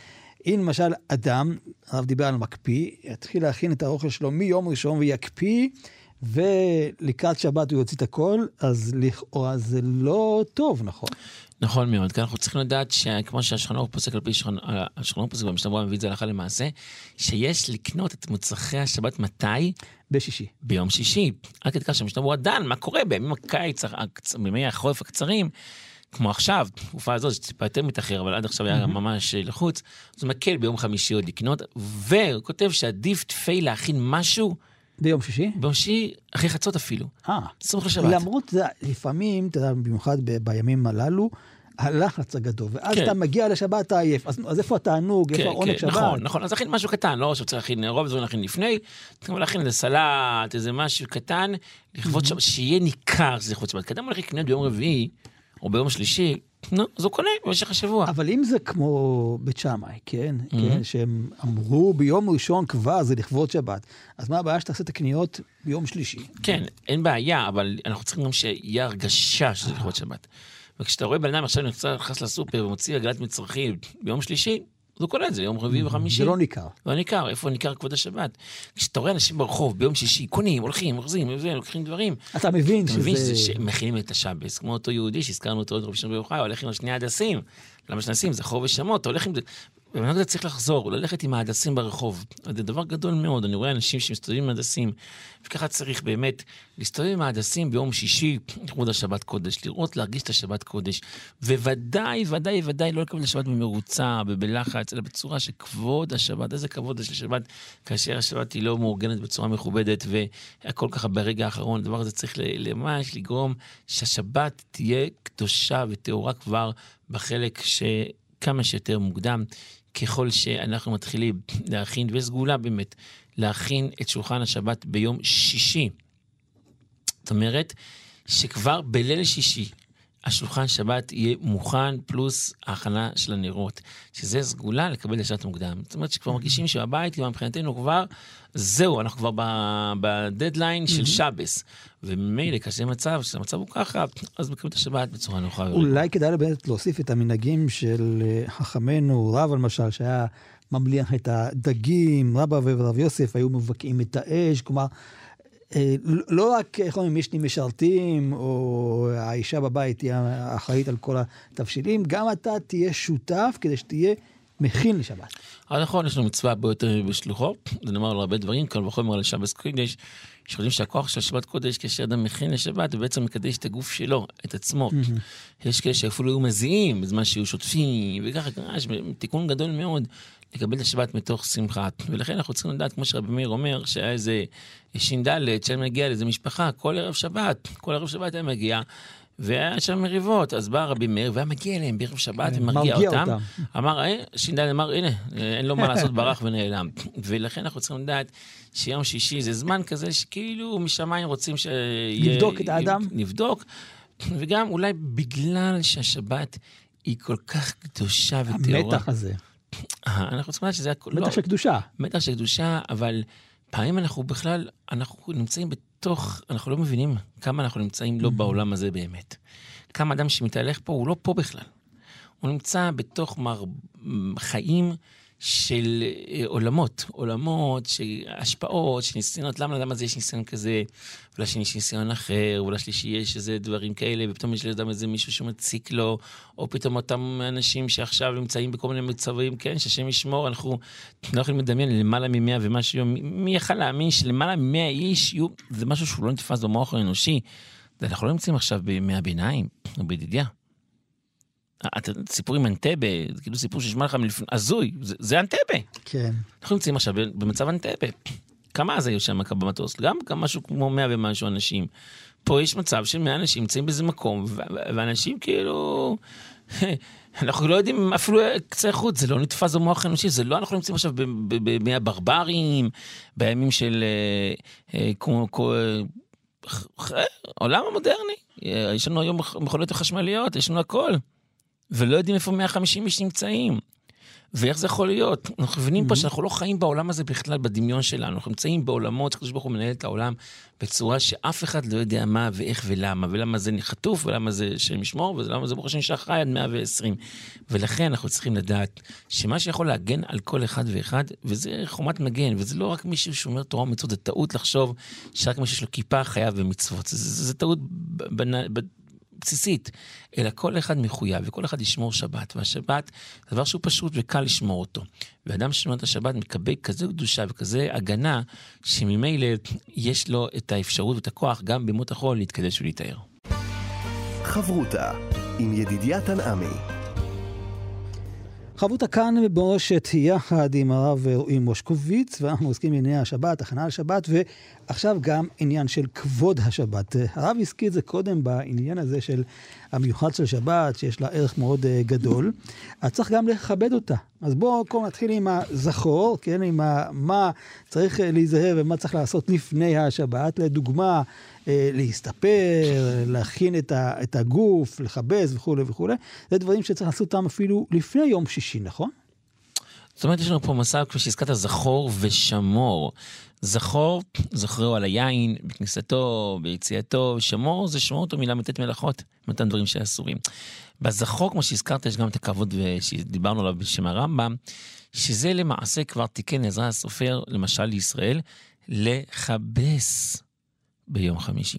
אם למשל אדם, הרב דיבר על מקפיא, יתחיל להכין את האוכל שלו מיום ראשון ויקפיא, ולקראת שבת הוא יוציא את הכל, אז לכאורה זה לא טוב, נכון? נכון מאוד, כי אנחנו צריכים לדעת שכמו שהשכנור פוסק על פי השכנור פוסק במשנה מביא את זה הלכה למעשה, שיש לקנות את מצרכי השבת מתי? בשישי. ביום שישי. עד כדי כך שהמשנה דן, מה קורה בימים הקיץ, בימי החורף הקצרים? כמו עכשיו, תקופה הזאת, זה טיפה יותר מתאחר, אבל עד עכשיו היה ממש לחוץ, אז הוא מקל ביום חמישי עוד לקנות, והוא כותב שעדיף תפי להכין משהו. ביום שישי? ביום שישי, אחרי חצות אפילו. אה. סמוך לשבת. למרות, זה, לפעמים, אתה יודע, במיוחד ב- בימים הללו, הלחץ הגדול, ואז כן. אתה מגיע לשבת אתה עייף, אז, אז איפה התענוג, איפה העונג שבת? נכון, נכון, אז להכין משהו קטן, לא שצריך להכין, רוב הדברים להכין לפני, צריכים להכין איזה סלט, איזה משהו קטן, לכבוד שבת, שיהיה ניכר שזה לכבוד שבת. כי אדם הולך לקנות ביום רביעי, או ביום שלישי, נו, אז הוא קונה במשך השבוע. אבל אם זה כמו בית שמאי, כן, כן, שהם אמרו ביום ראשון כבר זה לכבוד שבת, אז מה הבעיה שתעשה את הקניות ביום שלישי? כן, אין בעיה, אבל אנחנו צריכים גם שיהיה הרגשה שזה לכבוד שבת. וכשאתה רואה בן אדם עכשיו נכנס לסופר ומוציא עגלת מצרכים ביום שלישי, אז הוא את זה יום רביעי וחמישי. זה לא ניכר. לא ניכר, איפה ניכר כבוד השבת? כשאתה רואה אנשים ברחוב ביום שישי, קונים, הולכים, אוחזים, לוקחים דברים. אתה מבין אתה שזה... מבין שזה שמכינים את השבס, כמו אותו יהודי שהזכרנו אותו עוד רבי שמעון בר יוחאי, הולך עם שני הדסים. למה שנשים? זה חור ושמות, אתה הולך עם זה. ובן אדם צריך לחזור, ללכת עם ההדסים ברחוב. זה דבר גדול מאוד, אני רואה אנשים שמסתובבים עם הדסים, וככה צריך באמת להסתובב עם ההדסים ביום שישי, לכבוד השבת קודש, לראות, להרגיש את השבת קודש. וודאי, ודאי, ודאי לא לקבל השבת במרוצה ובלחץ, אלא בצורה שכבוד השבת, איזה כבוד יש לשבת, כאשר השבת היא לא מאורגנת בצורה מכובדת, והכל ככה ברגע האחרון, הדבר הזה צריך ממש לגרום שהשבת תהיה קדושה וטהורה כבר בחלק שכמה שיותר מוקדם. ככל שאנחנו מתחילים להכין, וסגולה באמת, להכין את שולחן השבת ביום שישי. זאת אומרת, שכבר בליל שישי, השולחן שבת יהיה מוכן, פלוס ההכנה של הנרות, שזה סגולה לקבל לשעת מוקדם. זאת אומרת שכבר מרגישים שהבית, כבר מבחינתנו כבר, זהו, אנחנו כבר בדדליין של שבס. וממילא, כאשר מצב, כשהמצב הוא ככה, אז מקבלים את השבת בצורה נוחה. אולי כדאי באמת להוסיף את המנהגים של אה, חכמינו, רב למשל, שהיה ממליח את הדגים, רבא ורב יוסף היו מבקעים את האש, כלומר, לא רק, איך אומרים, יש לי משרתים, או האישה בבית תהיה אחראית על כל התבשילים, גם אתה תהיה שותף כדי שתהיה מכין לשבת. אז נכון, יש לנו מצווה הרבה יותר בשלוחו, זה נאמר על הרבה דברים, קל וחומר על שבס קודש, שחושבים שהכוח של שבת קודש, כאשר אדם מכין לשבת, הוא בעצם מקדש את הגוף שלו, את עצמו. יש כאלה שאפילו היו מזיעים בזמן שהיו שוטפים, וככה קרה, תיקון גדול מאוד לקבל את השבת מתוך שמחה. ולכן אנחנו צריכים לדעת, כמו שרבי מאיר אומר, שהיה איזה ש"ד, שהיה מגיע לאיזה משפחה, כל ערב שבת, כל ערב שבת היה מגיע. והיה שם מריבות, אז בא רבי מאיר והיה מגיע אליהם בערב שבת ומרגיע מרגיע אותם. אותם. אמר, אה, ש"ד אמר, הנה, אין לו מה לעשות, ברח ונעלם. ולכן אנחנו צריכים לדעת שיום שישי זה זמן כזה שכאילו משמיים רוצים שיהיה... לבדוק את האדם. לבדוק, וגם אולי בגלל שהשבת היא כל כך קדושה וטהורה. המתח הזה, אה, אנחנו צריכים לדעת שזה הכל... לא, מתח של קדושה. מתח של קדושה, אבל פעמים אנחנו בכלל, אנחנו נמצאים בתוך, אנחנו לא מבינים כמה אנחנו נמצאים לא בעולם הזה באמת. כמה אדם שמתהלך פה, הוא לא פה בכלל. הוא נמצא בתוך מר... חיים של אה, עולמות, עולמות, של השפעות, של ניסיונות, למה לאדם הזה יש ניסיון כזה, ולשני יש ניסיון אחר, ולשלישי יש איזה דברים כאלה, ופתאום יש לאדם איזה מישהו שמציק לו, או פתאום אותם אנשים שעכשיו נמצאים בכל מיני מצבים, כן, שהשם ישמור, אנחנו לא יכולים לדמיין למעלה ממאה ומשהו, מי יכל להאמין שלמעלה ממאה איש יהיו, זה משהו שהוא לא נתפס במוח האנושי. אנחנו לא נמצאים עכשיו בימי הביניים, או בידידיה. סיפור עם אנטבה, זה כאילו סיפור שנשמע לך מלפני, הזוי, זה, זה אנטבה. כן. אנחנו נמצאים עכשיו במצב אנטבה. כמה אז היו שם במטוס? גם, גם משהו כמו מאה ומשהו אנשים. פה יש מצב של מאה אנשים נמצאים באיזה מקום, ואנשים כאילו... (laughs) אנחנו לא יודעים אפילו קצה חוץ, זה לא נתפס במוח האנושי, זה לא אנחנו נמצאים עכשיו בימי הברברים, בימים של אה, אה, כמו... כמו אה, עולם המודרני. יש לנו היום מכונות חשמליות, יש לנו הכל. ולא יודעים איפה 150 איש נמצאים. ואיך זה יכול להיות? אנחנו מבינים פה Mhm. שאנחנו לא חיים בעולם הזה בכלל, בדמיון שלנו. אנחנו נמצאים בעולמות שקדוש ברוך הוא מנהל את העולם בצורה שאף אחד לא יודע מה ואיך ולמה, ולמה זה חטוף, ולמה זה השם ישמור, ולמה זה ברוך השם נשאר חי עד 120. ולכן אנחנו צריכים לדעת שמה שיכול להגן על כל אחד ואחד, וזה חומת מגן, וזה לא רק מישהו שאומר תורה ומצוות, זה טעות לחשוב שרק מי שיש לו כיפה חייב במצוות. זה, זה, זה טעות בנ- בסיסית, אלא כל אחד מחויב, וכל אחד ישמור שבת, והשבת זה דבר שהוא פשוט וקל לשמור אותו. ואדם ששומר את השבת מקבל כזה קדושה וכזה הגנה, שממילא יש לו את האפשרות ואת הכוח גם בימות החול להתקדש ולהיטהר. חברותה עם ידידיה תנעמי. חברותה כאן במורשת יחד עם הרב רועי מושקוביץ, ואנחנו עוסקים בענייני השבת, הכנה לשבת, ועכשיו גם עניין של כבוד השבת. הרב הזכיר את זה קודם בעניין הזה של המיוחד של שבת, שיש לה ערך מאוד אה, גדול, אז צריך גם לכבד אותה. אז בואו קודם נתחיל עם הזכור, כן, עם ה, מה צריך אה, להיזהר ומה צריך לעשות לפני השבת. לדוגמה, להסתפר, להכין את, ה, את הגוף, לכבס וכולי וכולי. זה דברים שצריך לעשות אותם אפילו לפני יום שישי, נכון? זאת אומרת, יש לנו פה מסע, כפי שהזכרת, זכור ושמור. זכור, זכרו על היין, בכניסתו, ביציאתו, שמור זה שמור אותו מל"ט מלאכות, מתן דברים שאסורים. בזכור, כמו שהזכרת, יש גם את הכבוד שדיברנו עליו בשם הרמב"ם, שזה למעשה כבר תיקן עזרא הסופר, למשל לישראל, לכבס ביום חמישי.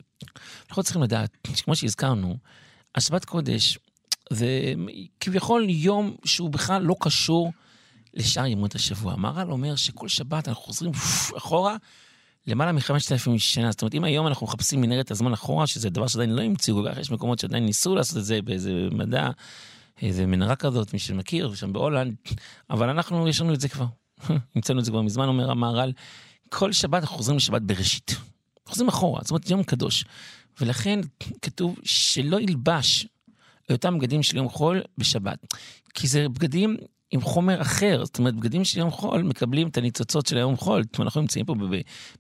אנחנו צריכים לדעת, שכמו שהזכרנו, השבת קודש זה כביכול יום שהוא בכלל לא קשור לשאר ימות השבוע. המהר"ל אומר שכל שבת אנחנו חוזרים אחורה למעלה מחמשת אלפים שנה. זאת אומרת, אם היום אנחנו מחפשים מנהרת הזמן אחורה, שזה דבר שעדיין לא המציאו, יש מקומות שעדיין ניסו לעשות את זה באיזה מדע, איזה מנהרה כזאת, מי שמכיר, שם בהולנד, אבל אנחנו, יש לנו את זה כבר. (laughs) המצאנו את זה כבר מזמן, אומר המהר"ל. כל שבת אנחנו חוזרים לשבת בראשית. חוזרים אחורה, זאת אומרת, יום קדוש. ולכן כתוב שלא ילבש אותם בגדים של יום חול בשבת. כי זה בגדים עם חומר אחר, זאת אומרת, בגדים של יום חול מקבלים את הניצוצות של היום חול. זאת אומרת, אנחנו נמצאים פה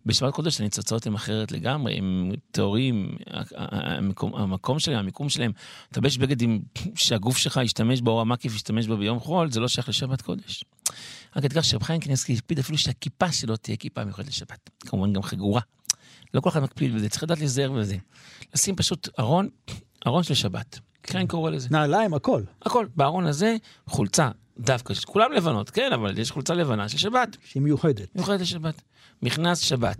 בשבת קודש, הניצוצות הן אחרת לגמרי, הם טהורים, המקום, המקום שלהם, המיקום שלהם. אתה לובש בגדים שהגוף שלך ישתמש בו, או המקיף ישתמש בו ביום חול, זה לא שייך לשבת קודש. רק אתגר שרב חיים קניאסקי הקפיד אפילו שהכיפה שלו תהיה כיפה מיוחדת לשבת. כמובן גם חגורה. לא כל אחד מקפיד בזה, צריך לדעת להיזהר בזה. לשים פשוט ארון, ארון של שבת. ככה אני קורא לזה. נעליים, הכל. הכל. בארון הזה, חולצה, דווקא, כולם לבנות, כן, אבל יש חולצה לבנה של שבת. שהיא מיוחדת. מיוחדת לשבת. מכנס שבת.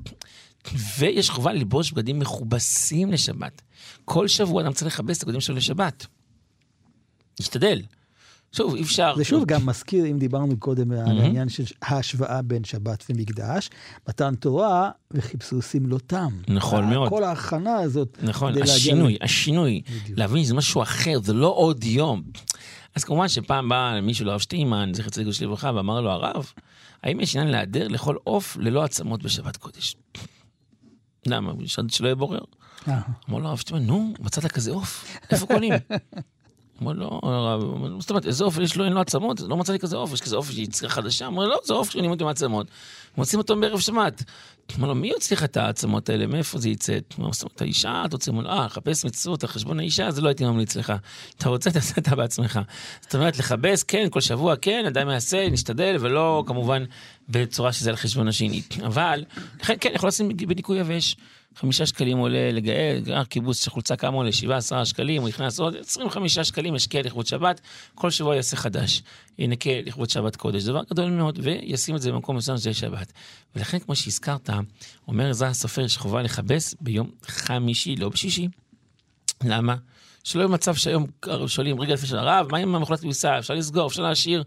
ויש חובה ללבוש בגדים מכובסים לשבת. כל שבוע אדם צריך לכבס את הבגדים שלו לשבת. להשתדל. שוב, אי אפשר. זה שוב גם מזכיר, אם דיברנו קודם על העניין של ההשוואה בין שבת ומקדש, מתן תורה וחיפשו סמלותם. נכון מאוד. כל ההכנה הזאת. נכון, להגיע השינוי, השינוי. בדיוק. להבין שזה משהו אחר, זה לא עוד יום. אז כמובן שפעם בא מישהו לרב שטיינמן, זכר צדיק ושלי לברכה, ואמר לו, הרב, האם יש עניין להיעדר לאכול עוף ללא עצמות בשבת קודש? למה? שלא יהיה בורר. אה, אמר לו הרב שטיינמן, נו, מצאת כזה עוף? איפה קונים? (laughs) אמר לו, הרב, זאת אומרת, איזה עוף יש לו, אין לו עצמות? לא מצאתי כזה עוף, יש כזה עוף שיצרה חדשה? אמר לא, זה עוף שאני עם עצמות. מוצאים אותו בערב שבת. אמר לו, מי יוציא לך את העצמות האלה? מאיפה זה יצא? אמר לו, אומרת, האישה, תוציא, אמר לו, אה, חפש מצוות על חשבון האישה, זה לא הייתי ממליץ לך. אתה רוצה, תעשה (laughs) אתה בעצמך. זאת אומרת, לכבס, כן, כל שבוע, כן, עדיין מעשה, נשתדל, ולא, כמובן, בצורה שזה על חשבון השני. אבל, לכן, כן, יכול לשים בניקוי יבש. חמישה שקלים עולה לגאל, קיבוץ של חולצה כמה עולה? שבעה, עשרה שקלים, הוא נכנס עוד 25 שקלים, ישקיע לכבוד שבת, כל שבוע יעשה חדש. ינקה לכבוד שבת קודש, דבר גדול מאוד, וישים את זה במקום מסוים שזה שבת. ולכן, כמו שהזכרת, אומר זר הסופר, יש חובה לכבס ביום חמישי, לא בשישי. למה? שלא יהיה מצב שהיום שואלים רגע לפני של הרב, מה עם המחולת כביסה? אפשר לסגור, אפשר להשאיר?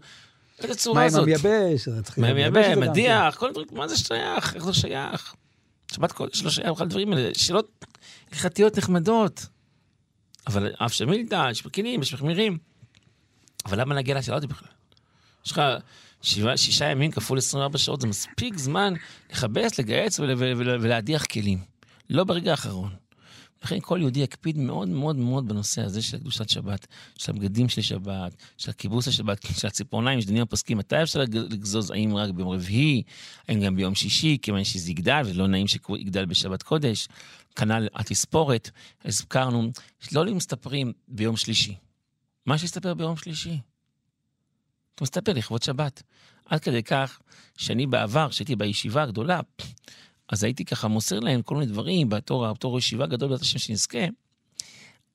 איזה צורה מה עם זאת? המייבש? מה עם לייבש מייבש, את זה גם, מדיח, כל הדברים, מה זה שייך? איך זה שייך? שבת קודש לא שייך בכלל דברים האלה, שאלות הלכתיות נחמדות. אבל אף שמילתא, יש מקינים, יש מחמירים. אבל למה להגיע לשאלה הזאת בכלל? יש לך שבעה, שישה ימים כפול 24 שעות, זה מספיק זמן לכבס, לגייס ול, ול, ול, ולהדיח כלים. לא ברגע האחרון. לכן כל יהודי יקפיד מאוד מאוד מאוד בנושא הזה של קדושת שבת, של הבגדים של שבת, של הכיבוס השבת, של הציפורניים, של דינים הפוסקים, מתי אפשר לגזוז, האם רק ביום רביעי, האם גם ביום שישי, כיוון שזה יגדל, ולא נעים שיגדל בשבת קודש, כנ"ל התספורת, הזכרנו, לא מסתפרים ביום שלישי. מה שיסתפר ביום שלישי? אתה מסתפר לכבוד שבת. עד כדי כך שאני בעבר, כשהייתי בישיבה הגדולה, אז הייתי ככה מוסר להם כל מיני דברים, בתור, בתור ישיבה גדול בעזרת השם שנזכה,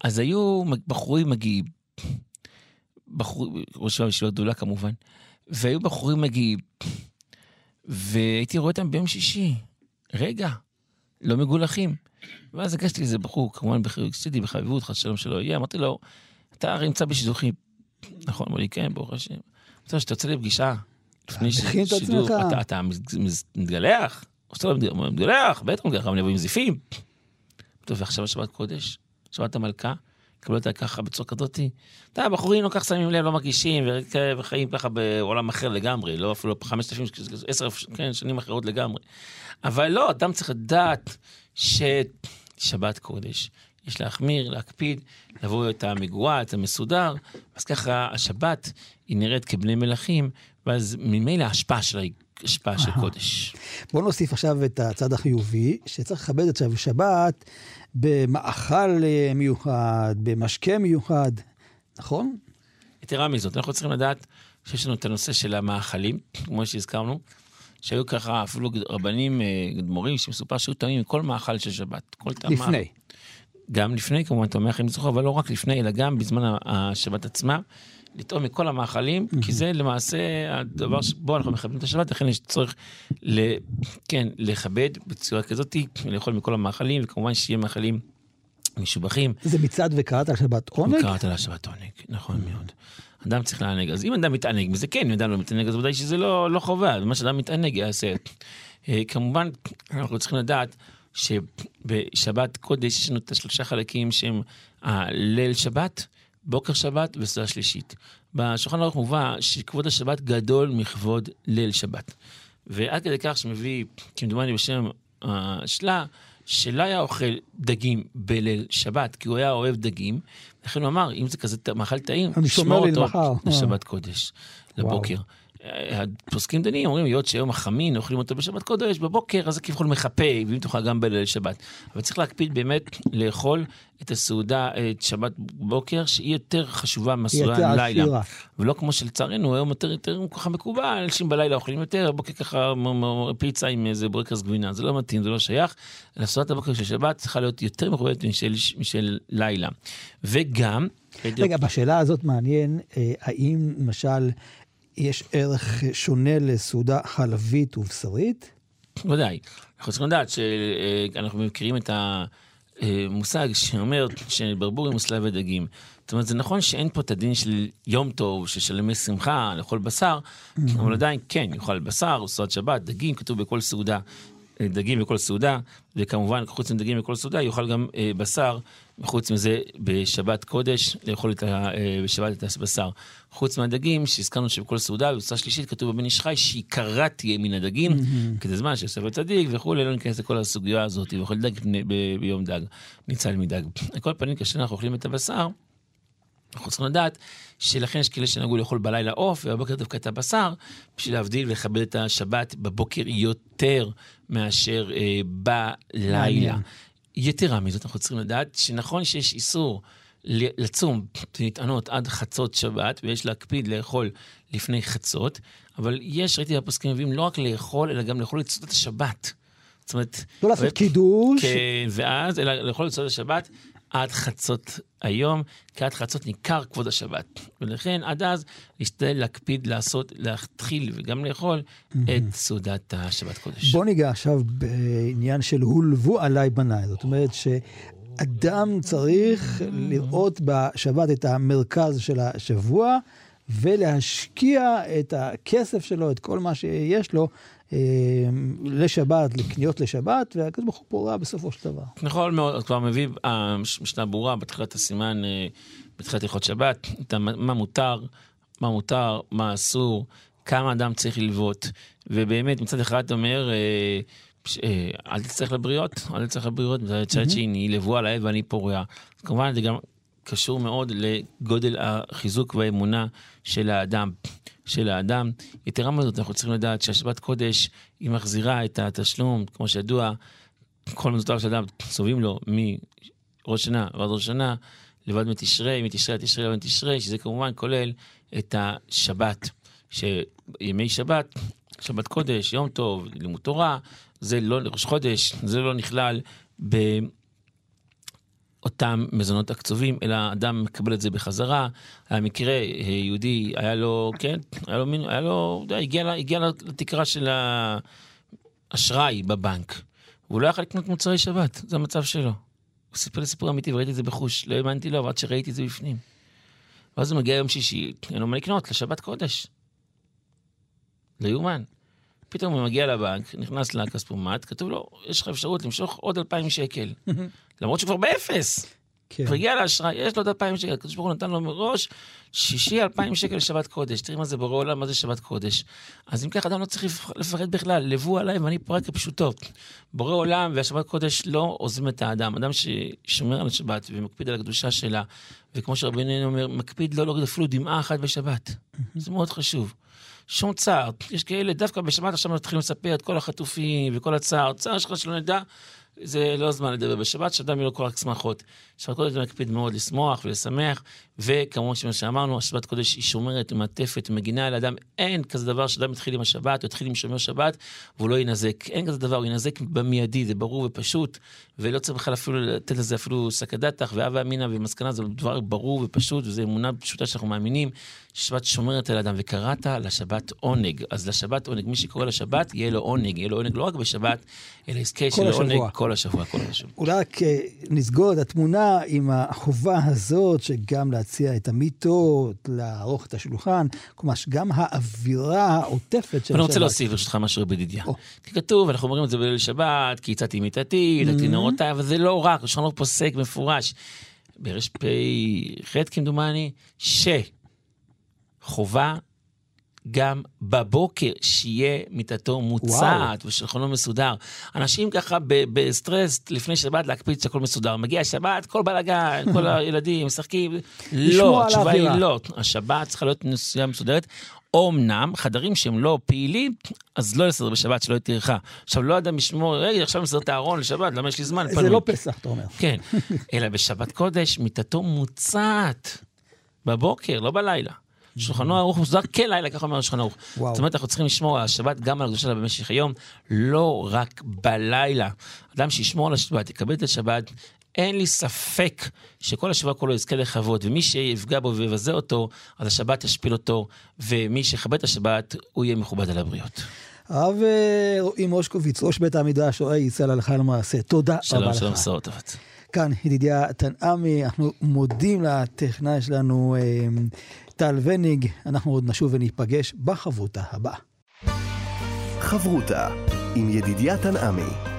אז היו בחורים מגיעים, בחור, ראש ישיבה גדולה כמובן, והיו בחורים מגיעים, והייתי רואה אותם ביום שישי, רגע, לא מגולחים. ואז הגשתי לאיזה בחור, כמובן, עשיתי בחביבות, חס שלום שלא יהיה, אמרתי לו, אתה הרי נמצא בשידוכים. נכון, אמר לי, כן, ברוך השם. אמרתי לו, שאתה יוצא לפגישה, לפני שידור, אתה מתגלח? לא מתגלח, בטח מתגלח, אבל נבוא עם זיפים. טוב, ועכשיו שבת קודש, שבת המלכה, קבלו אותה ככה בצורה כזאתי. אתה יודע, בחורים לא כך שמים לב, לא מרגישים, וחיים ככה בעולם אחר לגמרי, לא אפילו חמשת אלפים, עשר כן, שנים אחרות לגמרי. אבל לא, אדם צריך לדעת ששבת קודש, יש להחמיר, להקפיד, לבוא את המגועה, את המסודר, אז ככה השבת היא נראית כבני מלכים, ואז ממילא ההשפעה שלה היא השפעה של קודש. בוא נוסיף עכשיו את הצד החיובי, שצריך לכבד את שבת במאכל מיוחד, במשקה מיוחד, נכון? יתרה מזאת, אנחנו צריכים לדעת שיש לנו את הנושא של המאכלים, כמו שהזכרנו, שהיו ככה אפילו רבנים, גדמורים, אה, שמסופר שהיו טעמים מכל מאכל של שבת. כל טעם לפני. גם לפני, כמובן, תומי אחים זוכר, אבל לא רק לפני, אלא גם בזמן השבת עצמה. לטעום מכל המאכלים, כי זה למעשה הדבר שבו אנחנו מכבדים את השבת, לכן יש צורך, ל, כן, לכבד בצורה כזאת, לאכול מכל המאכלים, וכמובן שיהיה מאכלים משובחים. זה מצעד וקראת על שבת עונג? קראת על השבת עונג, נכון מאוד. אדם צריך לענג, אז אם אדם מתענג מזה, כן, אם אדם לא מתענג, אז ודאי שזה לא, לא חובה, מה שאדם מתענג יעשה. אה, כמובן, אנחנו צריכים לדעת שבשבת קודש יש לנו את השלושה חלקים שהם הליל שבת, בוקר שבת וסעודה שלישית. בשולחן ערוך מובא שכבוד השבת גדול מכבוד ליל שבת. ועד כדי כך שמביא, כמדומני בשם השלה, שלא היה אוכל דגים בליל שבת, כי הוא היה אוהב דגים. לכן הוא אמר, אם זה כזה מאכל טעים, שמור אותו לשבת קודש, לבוקר. הפוסקים דנים אומרים, היות שהיום החמין אוכלים אותו בשבת קודש, בבוקר, אז זה כביכול מחפה, ואם תאכל גם בליל שבת. אבל צריך להקפיד באמת לאכול את הסעודה, את שבת בוקר, שהיא יותר חשובה מהסעודה לילה. ולא כמו שלצערנו, היום יותר, יותר ככה מקובל, אנשים בלילה אוכלים יותר, בבוקר ככה פיצה עם איזה ברקס גבינה, זה לא מתאים, זה לא שייך. לסעודת הבוקר של שבת צריכה להיות יותר מכובדת משל, משל לילה. וגם... רגע, בשאלה הזאת מעניין, אה, האם למשל... יש ערך שונה לסעודה חלבית ובשרית? ודאי. אנחנו צריכים לדעת שאנחנו מכירים את המושג שאומר שברבורים מוסלב ודגים. זאת אומרת, זה נכון שאין פה את הדין של יום טוב, של ימי שמחה, לאכול בשר, אבל עדיין כן, יאכל בשר, סעודת שבת, דגים, כתוב בכל סעודה. דגים בכל סעודה, וכמובן חוץ מדגים בכל סעודה יאכל גם אה, בשר, וחוץ מזה בשבת קודש לאכול את ה, אה, בשבת את הבשר. חוץ מהדגים, שהזכרנו שבכל סעודה, בסעודה שלישית כתוב בבן איש חי שעיקרה תהיה מן הדגים, mm-hmm. כדי זמן שיוסף הצדיק וכולי, לא ניכנס לכל הסוגיה הזאת, ואוכל דג ב- ביום דג, ניצל מדג. על כל פנים, כאשר אנחנו אוכלים את הבשר, אנחנו צריכים לדעת שלכן יש כאלה שנהגו לאכול בלילה עוף, ובבוקר דווקא את הבשר, בשביל להבדיל ולכבד את השבת בבוקר יותר מאשר אה, בלילה. יתרה מזאת, אנחנו צריכים לדעת שנכון שיש איסור לצום ולטענות עד חצות שבת, ויש להקפיד לאכול לפני חצות, אבל יש, ראיתי בפוסקים מביאים לא רק לאכול, אלא גם לאכול את סעודת השבת. זאת אומרת... לא לעשות קידוש. כן, ואז, אלא לאכול את סעודת השבת עד חצות היום, כי עד חצות ניכר כבוד השבת. ולכן עד אז להשתדל להקפיד לעשות, להתחיל וגם לאכול את סעודת השבת קודש. בוא ניגע עכשיו בעניין של הולבו עליי בניי. זאת אומרת שאדם צריך לראות בשבת את המרכז של השבוע. ולהשקיע את הכסף שלו, את כל מה שיש לו, לשבת, לקניות לשבת, והקדוש ברוך הוא פורע בסופו של דבר. נכון מאוד, כבר מביא המשנה ברורה בתחילת הסימן, אה, בתחילת הלכות שבת, מה מותר, מה מותר, מה אסור, כמה אדם צריך ללוות. ובאמת, מצד אחד אתה אומר, אה, אל תצטרך לבריות, אל תצטרך לבריות, מצד שני, על העד ואני פורע. כמובן, זה גם קשור מאוד לגודל החיזוק והאמונה של האדם. של האדם. יתרה מזאת, אנחנו צריכים לדעת שהשבת קודש, היא מחזירה את התשלום, כמו שידוע, כל מזוטר של אדם צובעים לו מראש שנה ועד ראש שנה, לבד מתשרי, מתשרי עד תשרי לבד מתשרי, שזה כמובן כולל את השבת. שימי שבת, שבת קודש, יום טוב, לימוד תורה, זה לא, ראש חודש, זה לא נכלל באותם מזונות הקצובים, אלא אדם מקבל את זה בחזרה. היה מקרה, אה, יהודי, היה לו, כן, היה לו, היה לו, הגיע, הגיע לתקרה של האשראי בבנק, והוא לא יכול לקנות מוצרי שבת, זה המצב שלו. הוא סיפר לי סיפור אמיתי וראיתי את זה בחוש, לא האמנתי לו, עד שראיתי את זה בפנים. ואז הוא מגיע יום שישי, אין לו מה לקנות, לשבת קודש. לא יאומן. פתאום הוא מגיע לבנק, נכנס לכספומט, כתוב לו, יש לך אפשרות למשוך עוד אלפיים שקל. (laughs) למרות שהוא כבר באפס. כן. הוא הגיע לאשראי, יש לו עוד אלפיים שקל, הקדוש ברוך הוא נתן לו מראש שישי אלפיים שקל לשבת קודש. תראי מה זה בורא עולם, מה זה שבת קודש. אז אם כך, אדם לא צריך לפח- לפחד בכלל, לבו עליי ואני פורק כפשוטו. בורא עולם והשבת קודש לא עוזבים את האדם. אדם ששומר על השבת ומקפיד על הקדושה שלה, וכמו שרבנו אומר, מקפיד לא להוריד אפילו דמעה אחת בשבת. זה מאוד חשוב. שום צער. יש כאלה, דווקא בשבת עכשיו מתחילים לספר את כל החטופים וכל הצער. צער שלך שלא נדע, זה לא הזמן לדבר בשבת, שאדם יהיו לו רק שמחות. שבת קודש מקפיד מאוד לשמוח ולשמח, וכמובן שמה שאמרנו, השבת קודש היא שומרת ומעטפת ומגינה על אדם. אין כזה דבר שאדם יתחיל עם השבת, או יתחיל עם שומר שבת, והוא לא יינזק. אין כזה דבר, הוא יינזק במיידי, זה ברור ופשוט, ולא צריך בכלל אפילו לתת לזה אפילו סקדתך והווה אמינא ומסקנה, זה דבר ברור ופשוט, וזו אמונה פשוטה שאנחנו מאמינים, ששבת שומרת על אדם, וקראת לשבת עונג. אז לשבת עונג, מי שקורא לשבת, יהיה לו עונג, יהיה לו עונג לא רק בשבת, אלא יזכה השבוע. עונג כל השבוע, כל השבוע. אולי רק אה, נסגור את התמונה עם החובה הזאת, שגם להציע את המיטות, לערוך את השולחן, כלומר, גם האווירה העוטפת של אני רוצה. להוסיף ברשותך משהו בדידיה. או. כי כתוב, אנחנו אומרים את זה בליל שבת, כי הצעתי מיתתי, הדלקתי נורותיי, אבל זה לא רק, השולחן פוסק מפורש. ברשפ"ח כמדומני, שחובה גם בבוקר שיהיה מיטתו מוצעת ושולחנו מסודר. אנשים ככה בסטרס לפני שבת להקפיד שהכל מסודר. מגיע שבת, כל בלאגן, (laughs) כל הילדים משחקים. לא, התשובה היא. לא. השבת צריכה להיות נסיעה מסודרת. אמנם חדרים שהם לא פעילים, אז לא לסדר בשבת, שלא תהיה טרחה. עכשיו, לא אדם ישמור, רגע, עכשיו אני מסדר את הארון לשבת, למה יש לי זמן? זה פנוי." לא פסח, אתה אומר. כן, אלא בשבת קודש, מיטתו מוצעת בבוקר, לא בלילה. שולחנו ערוך מסודר כלילה, ככה אומר השולחן ערוך. זאת אומרת, אנחנו צריכים לשמור על השבת גם על הקדושה שלה במשך היום, לא רק בלילה. אדם שישמור על השבת, יקבל את השבת, אין לי ספק שכל השבוע כולו יזכה לכבוד, ומי שיפגע בו ויבזה אותו, אז השבת תשפיל אותו, ומי שיכבד את השבת, הוא יהיה מכובד על הבריות. הרב אה, רועי מושקוביץ, ראש בית המדרש, רואה ישראל הלכה למעשה. תודה שלום, רבה שלום, לך. בשורות טובות. כאן ידידיה תנעמי, אנחנו מודים לטכנאי שלנו אה, טל וניג, אנחנו עוד נשוב וניפגש בחברותה הבאה. חברותה עם ידידיה תנעמי.